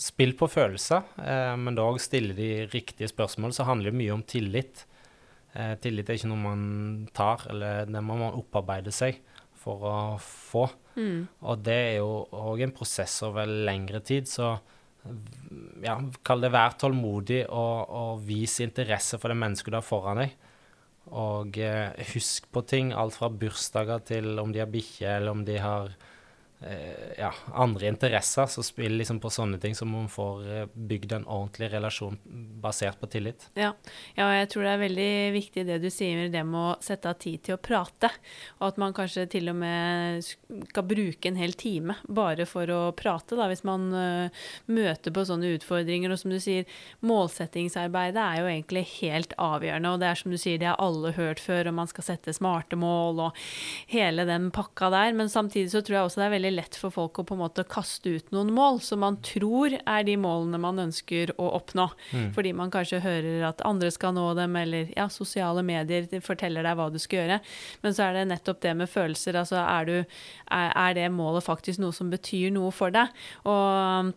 Spill på følelser, eh, men da òg stille de riktige spørsmål. Så handler det mye om tillit. Eh, tillit er ikke noe man tar, eller det må man opparbeide seg for å få. Mm. Og det er jo òg en prosess over lengre tid, så ja, kall det vær tålmodig og, og vis interesse for det mennesket du har foran deg. Og eh, husk på ting, alt fra bursdager til om de har bikkje, eller om de har ja, andre interesser. som spiller liksom på sånne ting, som man får eh, bygd en ordentlig relasjon basert på tillit. Ja. ja, jeg tror det er veldig viktig det du sier, det med å sette av tid til å prate. Og at man kanskje til og med skal bruke en hel time bare for å prate, da, hvis man uh, møter på sånne utfordringer. Og som du sier, målsettingsarbeidet er jo egentlig helt avgjørende. Og det er som du sier, det har alle hørt før, og man skal sette smarte mål og hele den pakka der. Men samtidig så tror jeg også det er veldig lett for folk å på en måte kaste ut noen mål som man tror er de målene man ønsker å oppnå. Mm. Fordi man kanskje hører at andre skal nå dem, eller ja, sosiale medier forteller deg hva du skal gjøre. Men så er det nettopp det med følelser. Altså er, du, er, er det målet faktisk noe som betyr noe for deg? Og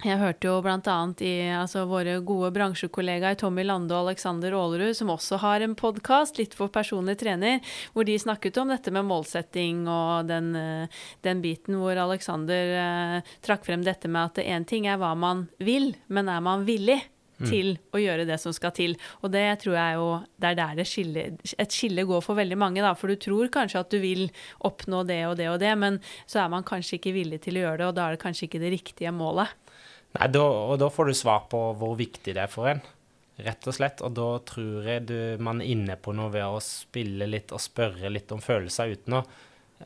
jeg hørte jo bl.a. i altså, våre gode bransjekollegaer Tommy Lande og Alexander Aalerud, som også har en podkast, Litt for personlig trener, hvor de snakket om dette med målsetting og den, eh, den biten hvor Alexander eh, trakk frem dette med at én ting er hva man vil, men er man villig? Mm. til å gjøre det som skal til. Og det tror jeg jo det er der det skille, et skille går for veldig mange. da, For du tror kanskje at du vil oppnå det og det og det, men så er man kanskje ikke villig til å gjøre det, og da er det kanskje ikke det riktige målet. Nei, da, og da får du svar på hvor viktig det er for en, rett og slett. Og da tror jeg du, man er inne på noe ved å spille litt og spørre litt om følelser uten å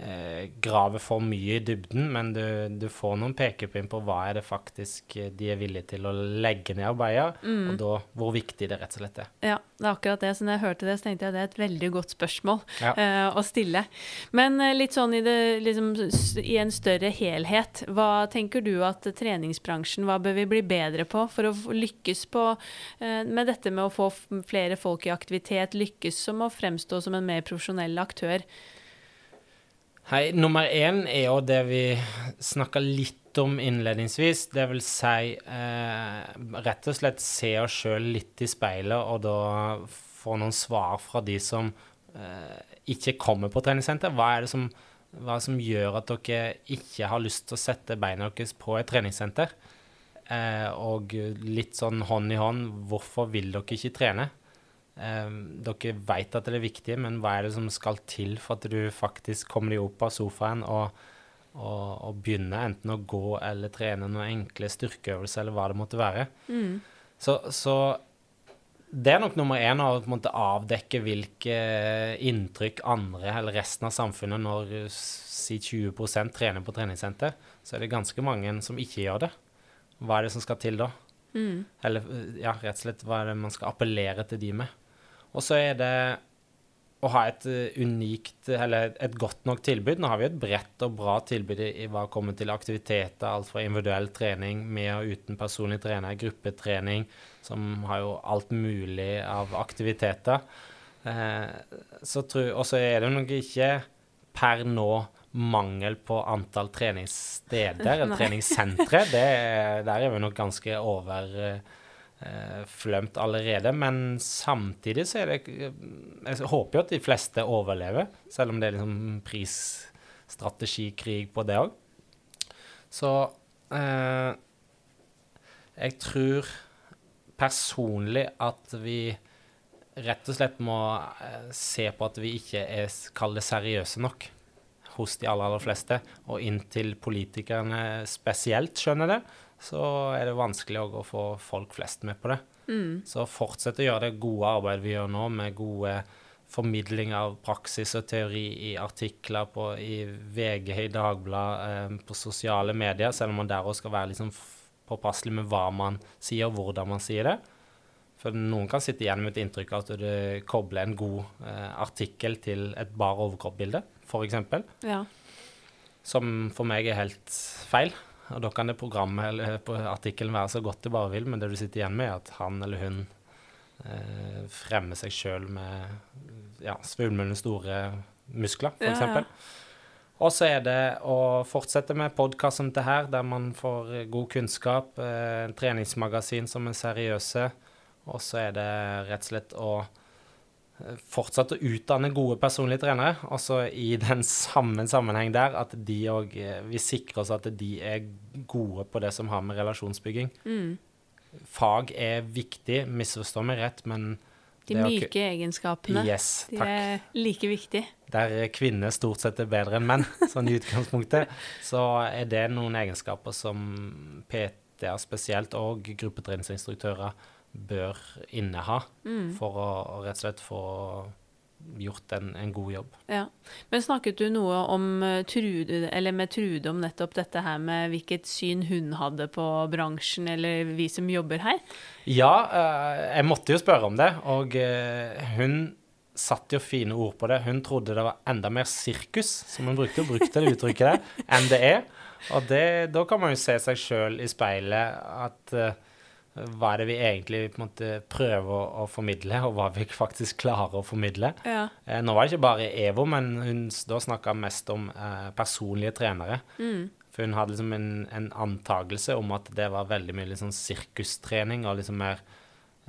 eh, grave for mye i dybden, men du, du får noen pekepinn på hva er det faktisk eh, de er villige til å legge ned arbeidet, mm. og da hvor viktig det rett og slett er. Ja, det er akkurat det. Så når jeg hørte det, så tenkte jeg at det er et veldig godt spørsmål ja. eh, å stille. Men eh, litt sånn i, det, liksom, i en større helhet, hva tenker du at treningsbransjen, hva bør vi bli bedre på for å lykkes på eh, med dette med å få flere folk i aktivitet, lykkes som å fremstå som en mer profesjonell aktør? Hei, nummer én er jo det vi snakka litt om innledningsvis. Det vil si eh, rett og slett se oss sjøl litt i speilet, og da få noen svar fra de som eh, ikke kommer på treningssenter. Hva er det som, hva som, gjør at dere ikke har lyst til å sette beina deres på et treningssenter? Eh, og litt sånn hånd i hånd, hvorfor vil dere ikke trene? Um, dere vet at det er viktig, men hva er det som skal til for at du faktisk kommer deg opp av sofaen og, og, og begynner enten å gå eller trene noen enkle styrkeøvelser eller hva det måtte være? Mm. Så, så, det er nok nummer én å måtte avdekke hvilke inntrykk andre eller resten av samfunnet når si 20% trener på treningssenter, så er det ganske mange som ikke gjør det. Hva er det som skal til da? Mm. Eller ja, rett og slett hva er det man skal appellere til de med? Og så er det å ha et eh, unikt, eller et godt nok tilbud. Nå har vi et bredt og bra tilbud i hva kommer til aktiviteter, alt fra individuell trening med og uten personlig trener, gruppetrening, som har jo alt mulig av aktiviteter. Eh, og så er det nok ikke per nå mangel på antall treningssteder eller treningssentre. Det, der er vi nok ganske over eh, flømt allerede. Men samtidig så er det Jeg håper jo at de fleste overlever, selv om det er liksom prisstrategikrig på det òg. Så eh, jeg tror personlig at vi rett og slett må eh, se på at vi ikke er kall det seriøse nok hos de aller, aller fleste. Og inntil politikerne spesielt skjønner det, så er det vanskelig å få folk flest med på det. Mm. Så fortsett å gjøre det gode arbeidet vi gjør nå, med gode formidling av praksis og teori i artikler på, i VG, i Dagbladet, eh, på sosiale medier, selv om man der òg skal være liksom påpasselig med hva man sier, og hvordan man sier det. For noen kan sitte igjen med et inntrykk av at du kobler en god eh, artikkel til et bar overkropp-bilde, f.eks. Ja. Som for meg er helt feil. Og da kan det programmet eller artikkelen være så godt det bare vil, men det du sitter igjen med, er at han eller hun eh, fremmer seg sjøl med ja, svulmende store muskler, f.eks. Ja, ja. Og så er det å fortsette med podkast som det her, der man får god kunnskap, eh, treningsmagasin som er seriøse, og så er det rett og slett å fortsatt å utdanne gode personlige trenere. Også i den samme sammenheng der at de òg Vi sikrer oss at de er gode på det som har med relasjonsbygging. Mm. Fag er viktig, misforstå meg rett, men De myke egenskapene, yes, de takk. er like viktige. der kvinner stort sett er bedre enn menn, sånn i utgangspunktet, så er det noen egenskaper som PT-er spesielt, og gruppetreningsinstruktører bør inneha Mm. for å, rett og slett få gjort en, en god jobb. Ja. Men snakket du noe om eh, Trude, eller med Trude om nettopp dette her med hvilket syn hun hadde på bransjen, eller vi som jobber her? Ja, eh, jeg måtte jo spørre om det, og eh, hun satte jo fine ord på det. Hun trodde det var enda mer sirkus, som hun brukte, brukte det uttrykket der, enn det er. Og det, da kan man jo se seg sjøl i speilet at hva er det vi egentlig måte prøver å, å formidle, og hva vi faktisk klarer å formidle. Ja. Eh, nå var det ikke bare EVO, men hun da snakka mest om eh, personlige trenere. Mm. For hun hadde liksom en, en antakelse om at det var veldig mye liksom sirkustrening, og liksom mer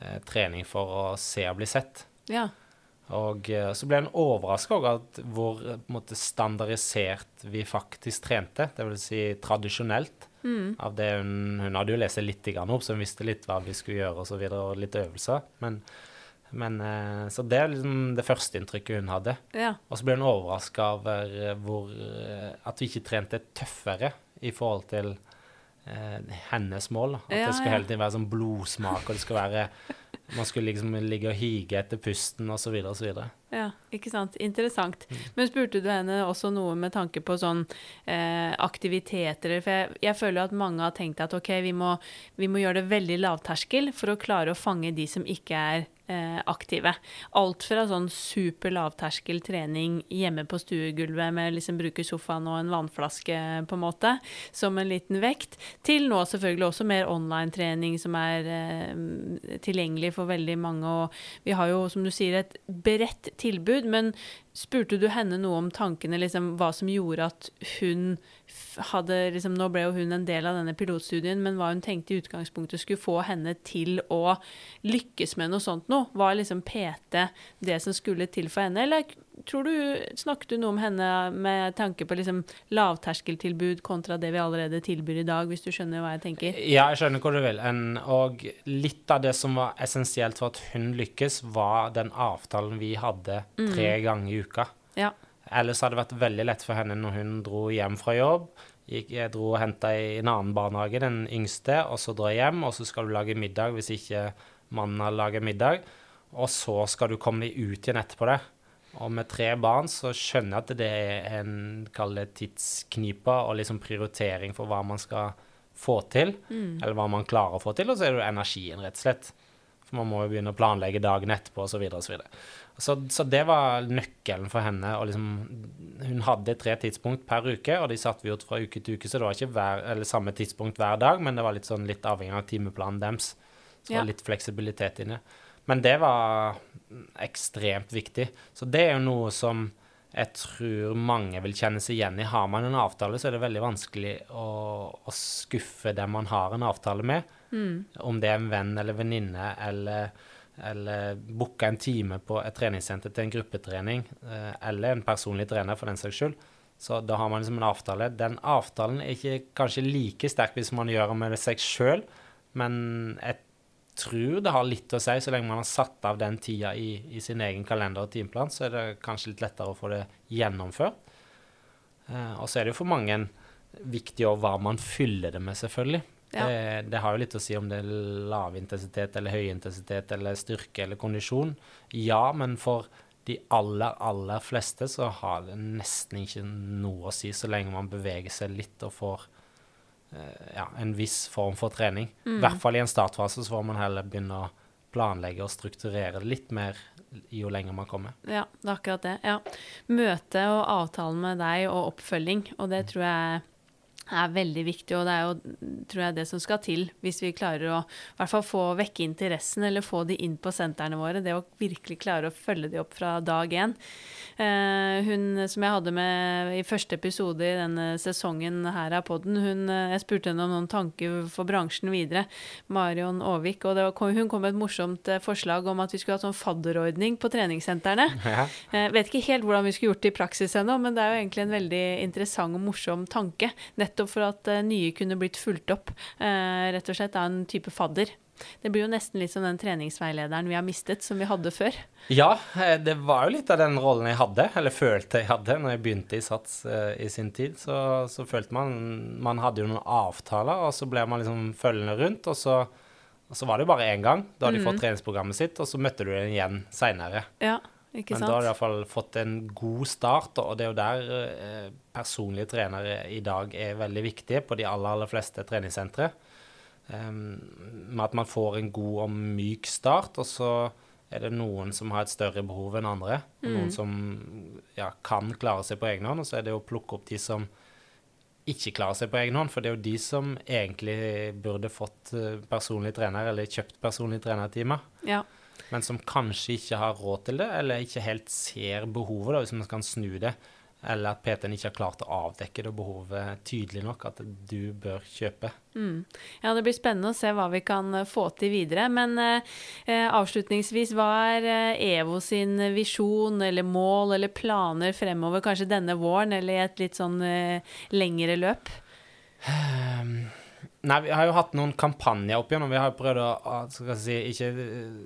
eh, trening for å se og bli sett. ja. Og eh, så ble hun overraska over hvor eh, måte, standardisert vi faktisk trente. Det vil si tradisjonelt. Mm. Av det hun, hun hadde jo lest litt opp, så hun visste litt hva vi skulle gjøre og så videre, og litt øvelser. Men, men eh, Så det er liksom det første inntrykket hun hadde. Ja. Og så ble hun overraska over eh, hvor eh, At vi ikke trente tøffere i forhold til eh, hennes mål. At Ja, det skulle hele tiden være sånn blodsmak, og det skulle være Man skulle liksom ligge og hige etter pusten osv. osv. Ja, ikke sant. Interessant. Men spurte du henne også noe med tanke på sånn eh, aktiviteter? For jeg, jeg føler at mange har tenkt at ok, vi må, vi må gjøre det veldig lavterskel for å klare å fange de som ikke er eh, aktive. Alt fra sånn super lavterskel trening hjemme på stuegulvet med liksom bruke sofaen og en vannflaske på en måte, som en liten vekt, til nå selvfølgelig også mer online-trening som er eh, tilgjengelig for veldig mange. Og vi har jo, som du sier, et bredt tilbud, men spurte du henne noe om tankene, liksom hva som gjorde at hun hadde liksom, Nå ble jo hun en del av denne pilotstudien, men hva hun tenkte i utgangspunktet skulle få henne til å lykkes med noe sånt noe? Var liksom PT det som skulle til for henne, eller tror du, snakket du noe om henne med tanke på liksom lavterskeltilbud kontra det vi allerede tilbyr i dag, hvis du skjønner hva jeg tenker? Ja, jeg skjønner hvor du vil. En, og litt av det som var essensielt for at hun lykkes, var den avtalen vi hadde tre ganger i uka. Ja. Ellers hadde det vært veldig lett for henne når hun dro hjem fra jobb. Jeg dro og henta i en annen barnehage, den yngste, og så dra hjem, og så skal du lage middag hvis ikke mannen har laget middag. Og så skal du komme deg ut igjen etterpå det. Og med tre barn så skjønner jeg at det er en det tidsknipe og liksom prioritering for hva man skal få til, eller hva man klarer å få til, og så er det jo energien, rett og slett. For man må jo begynne å planlegge dagen etterpå, osv., osv. Så, så det var nøkkelen for henne. Og liksom, hun hadde tre tidspunkt per uke, og de satte vi ut fra uke til uke, så det var ikke hver, eller samme tidspunkt hver dag, men det var litt, sånn, litt avhengig av timeplanen deres. Så Ja. litt fleksibilitet inni. Men det var ekstremt viktig. Så det er jo noe som jeg tror mange vil kjenne seg igjen i. Har man en avtale, så er det veldig vanskelig å, å skuffe den man har en avtale med. Om det er en venn eller venninne eller, eller booke en time på et treningssenter til en gruppetrening, eh, eller en personlig trener for den saks skyld. Så da har man liksom en avtale. Den avtalen er ikke kanskje like sterk hvis man gjør det med seg sjøl, men jeg tror det har litt å si. Så lenge man har satt av den tida i, i sin egen kalender og timeplan, så er det kanskje litt lettere å få det gjennomført. Eh, og så er det jo for mange viktig hva man fyller det med, selvfølgelig. Ja. Det, det har jo litt å si om det er lav intensitet eller høy intensitet eller styrke eller kondisjon. Ja, men for de aller, aller fleste så har det nesten ikke noe å si så lenge man beveger seg litt og får ja, en viss form for trening. I hvert fall i en startfase så får man heller begynne å planlegge og strukturere det litt mer jo lenger man kommer. Ja, det er akkurat det. Ja. Møte og avtalen med deg og oppfølging, og det tror jeg er veldig viktig, og det er jo tror jeg, det som skal til hvis vi klarer å i hvert fall få vekke interessen eller få de inn på sentrene våre. Det å virkelig klare å følge de opp fra dag én. Eh, hun som jeg hadde med i første episode i denne sesongen her av podden, hun, uh, jeg spurte henne om noen tanker for bransjen videre, Marion Aavik, og var, hun kom med et morsomt uh, forslag om at vi skulle ha sånn fadderordning på treningssentrene. Ja. vet ikke helt hvordan vi skulle gjort det i praksis ennå, men det er jo egentlig en veldig interessant og morsom tanke. Nettopp for at nye kunne blitt fulgt opp, rett og slett av en type fadder. Det blir jo nesten litt som den treningsveilederen vi har mistet, som vi hadde før. Ja, eh, det var jo litt av den rollen jeg hadde, eller følte jeg hadde, når jeg begynte i Sats i sin tid. Så, så, følte man Man hadde jo noen avtaler, og så ble man liksom følgende rundt. Og så, og så var det jo bare én gang. Da hadde de mm. fått treningsprogrammet sitt, og så møtte du dem igjen seinere. Ja, ikke sant? Men da har du iallfall fått en god start, og det er jo der uh, personlige trenere i dag er veldig viktige på de aller, aller fleste treningssentre. Um, med at man får en god og myk start, og så er det noen som har et større behov enn andre. Mm. noen som ja, kan klare seg på egen hånd, og så er det å plukke opp de som ikke klarer seg på egen hånd. For det er jo de som egentlig burde fått eh, personlig trener, eller kjøpt personlig trenertime. Ja. Men som kanskje ikke har råd til det, eller ikke helt ser behovet, da, hvis man kan snu det eller at PT-en ikke har klart å avdekke det behovet tydelig nok at du bør kjøpe. Mm. Ja, Det blir spennende å se hva vi kan eh, få til videre. Men eh, eh, avslutningsvis, hva er eh, EVO sin visjon eller mål eller planer fremover, kanskje denne våren eller i et litt sånn eh, lengre løp? Um, nei, vi har jo hatt noen kampanjer opp igjennom. Vi har prøvd å skal si, Ikke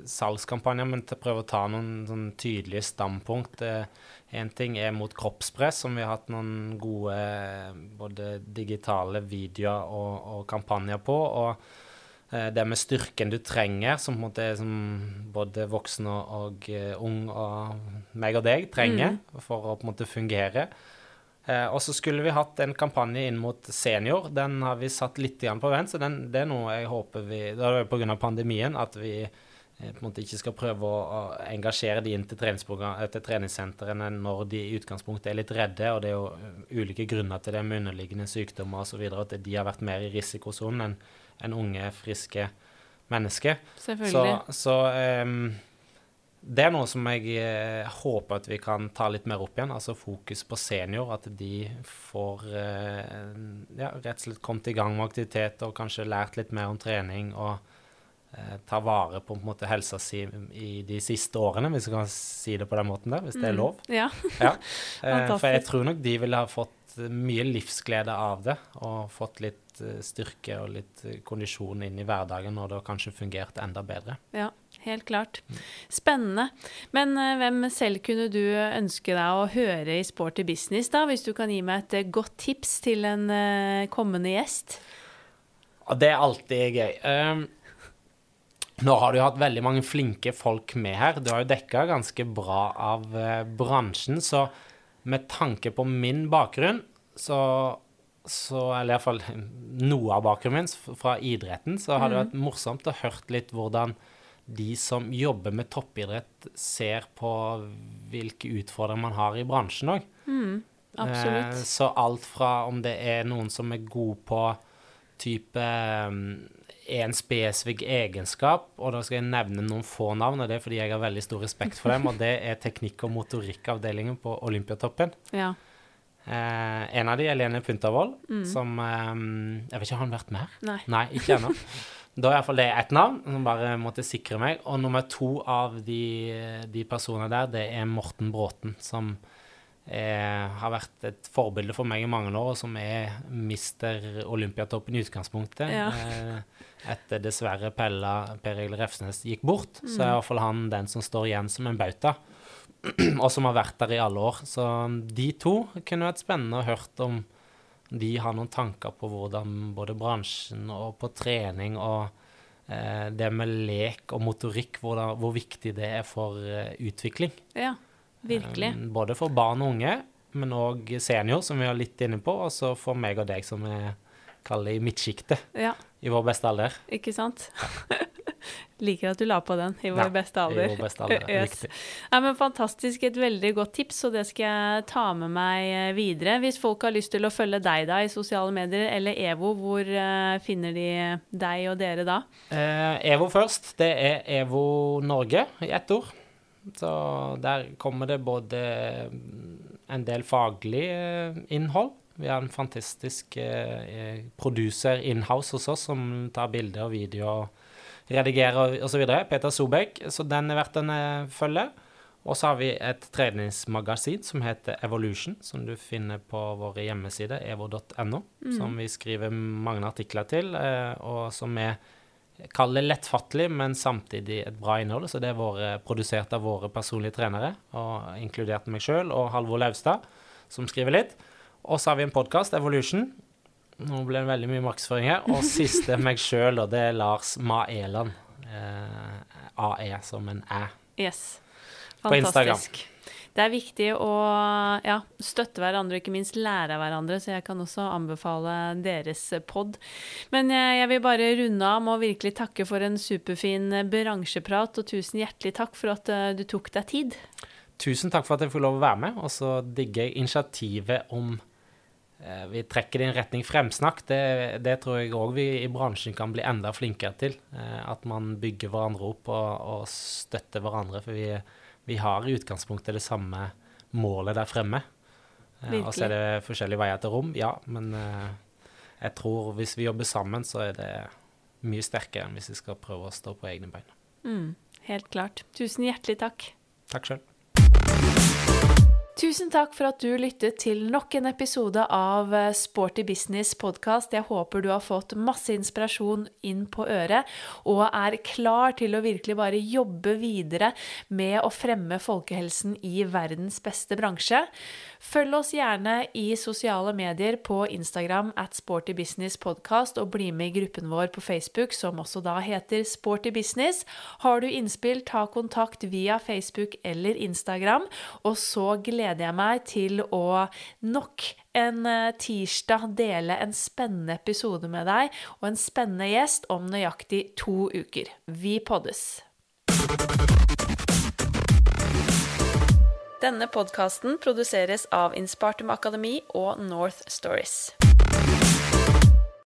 salgskampanjer, men til å prøve å ta noen sånn tydelige standpunkt. Eh, Én ting er mot kroppspress, som vi har hatt noen gode både digitale videoer og, og kampanjer på. Og eh, det med styrken du trenger, som på en måte er som både voksen og, og ung og meg og deg trenger mm. for å på en måte fungere. Eh, og så skulle vi hatt en kampanje inn mot senior. Den har vi satt litt på vent, så den, det er noe jeg håper vi Det er pga. pandemien at vi Eh, på en måte ikke skal prøve å, engasjere de inn til, eh, til treningssentrene når de i utgangspunktet er litt redde, og det er jo ulike grunner til det med underliggende sykdommer osv., at de har vært mer i risikosonen enn en unge, friske mennesker. Selvfølgelig. Så, så um, det er noe som jeg eh, håper at vi kan ta litt mer opp igjen. Altså fokus på senior. At de får eh, ja, rett og slett kommet i gang med aktivitet og kanskje lært litt mer om trening. og eh, tar vare på, på måte, helsa si i de siste årene, hvis jeg kan si det på den måten der, hvis det er mm. lov. Mm, ja. ja. Eh, for jeg tror nok de ville ha fått mye livsglede av det, og fått litt eh, styrke og litt eh, kondisjon inn i hverdagen, og det har kanskje fungert enda bedre. Ja, helt klart. Mm. Spennende. Men uh, hvem selv kunne du ønske deg å høre i Sporty business, da, hvis du kan gi meg et godt tips til en uh, kommende gjest? Det er alltid gøy. Um, nå har du jo hatt veldig mange flinke folk med her. Du har jo dekka ganske bra av eh, bransjen. Så med tanke på min bakgrunn, så, så Eller iallfall noe av bakgrunnen min fra idretten, så har det mhm. vært morsomt å hørt litt hvordan de som jobber med toppidrett, ser på hvilke utfordringer man har i bransjen òg. Mm, absolutt. Eh, så alt fra om det er noen som er god på type en spesifikk egenskap, og da skal jeg nevne noen få navn, og det er fordi jeg har veldig stor respekt for dem, og det er teknikk- og motorikkavdelingen på Olympiatoppen. Ja. Eh, en av de Lene Puntervold, mm. som eh, Jeg vet ikke, har han vært med Nei. Nei, ikke ennå. Da er iallfall det ett navn som bare måtte sikre meg. Og nummer to av de, de personene der, det er Morten Bråten, som er, har vært et forbilde for meg i mange år, og som er mister Olympiatoppen i utgangspunktet. Ja. Eh, etter dessverre Pella Per Egil Refsnes gikk bort, mm. så er iallfall han den som står igjen som en bauta. og som har vært der i alle år. Så de to kunne vært spennende å hørt om de har noen tanker på hvordan både bransjen og på trening og eh, det med lek og motorikk, hvor, da, hvor viktig det er for eh, utvikling. Ja, virkelig. Eh, både for barn og unge, men òg senior, som vi er litt inne på, og så for meg og deg som er kaller i midtsjiktet ja. i vår beste alder. Ikke sant? Liker at du la på den i vår Ja, beste alder. I vår beste alder. Yes. Riktig. Men Fantastisk. Et veldig godt tips, og det skal jeg ta med meg eh, videre. Hvis folk har lyst til å følge deg da i sosiale medier, eller EVO, hvor eh, finner de deg og dere da? Eh, EVO først. Det er EVO Norge i ett ord. Så der kommer det både en del faglig eh, innhold. Vi har en fantastisk eh, producer inhouse hos oss som tar bilder og video og redigerer osv. Peter Sobek. Så den er verdt en eh, følge. Og så har vi et treningsmagasin som heter Evolution, som du finner på våre hjemmesider, evo.no, som vi skriver mange artikler til, eh, og som er Kall det lettfattelig, men samtidig et bra innhold. Så det er våre, produsert av våre personlige trenere, og inkludert meg sjøl og Halvor Laustad, som skriver litt. Og så har vi en podkast, Evolution. Nå ble det veldig mye maksføring her. Og siste meg sjøl, og det er Lars Maeland. Eh, AE som en æ. Yes. På Instagram. Fantastisk. Det er viktig å ja, støtte hverandre og ikke minst lære av hverandre, så jeg kan også anbefale deres pod. Men jeg, jeg vil bare runde av med å virkelig takke for en superfin bransjeprat, og tusen hjertelig takk for at eh, du tok deg tid. Tusen takk for at jeg fikk lov å være med, og så digger jeg initiativet om eh, vi trekker det i en retning fremsnakk. Det, det tror jeg òg vi i bransjen kan bli enda flinkere til. Eh, at man bygger hverandre opp og, og støtter hverandre. For vi, vi har i utgangspunktet det samme målet der fremme. Eh, og så er det forskjellige veier til rom, ja. Men eh, jeg tror hvis vi jobber sammen, så er det mye sterkere enn hvis vi skal prøve å stå på egne bein. Mm, helt klart. Tusen hjertelig takk. Takk sjøl. Tusen takk for at du lyttet til nok en episode av eh, Sporty Business podkast. Jeg håper du har fått masse inspirasjon inn på øret og er klar til å virkelig bare jobbe videre med å fremme folkehelsen i verdens beste bransje. Følg oss gjerne i sosiale medier på Instagram at Sporty Business Podcast, og bli med i gruppen vår på Facebook, som også da heter Sporty Business. Har du innspill, ta kontakt via Facebook eller Instagram, og så gleder jeg meg til å nok en eh, tirsdag dele en spennende episode med deg og en spennende gjest om nøyaktig to uker. Vi poddes! Denne podkasten produseres av Inspartum Akademi og North Stories.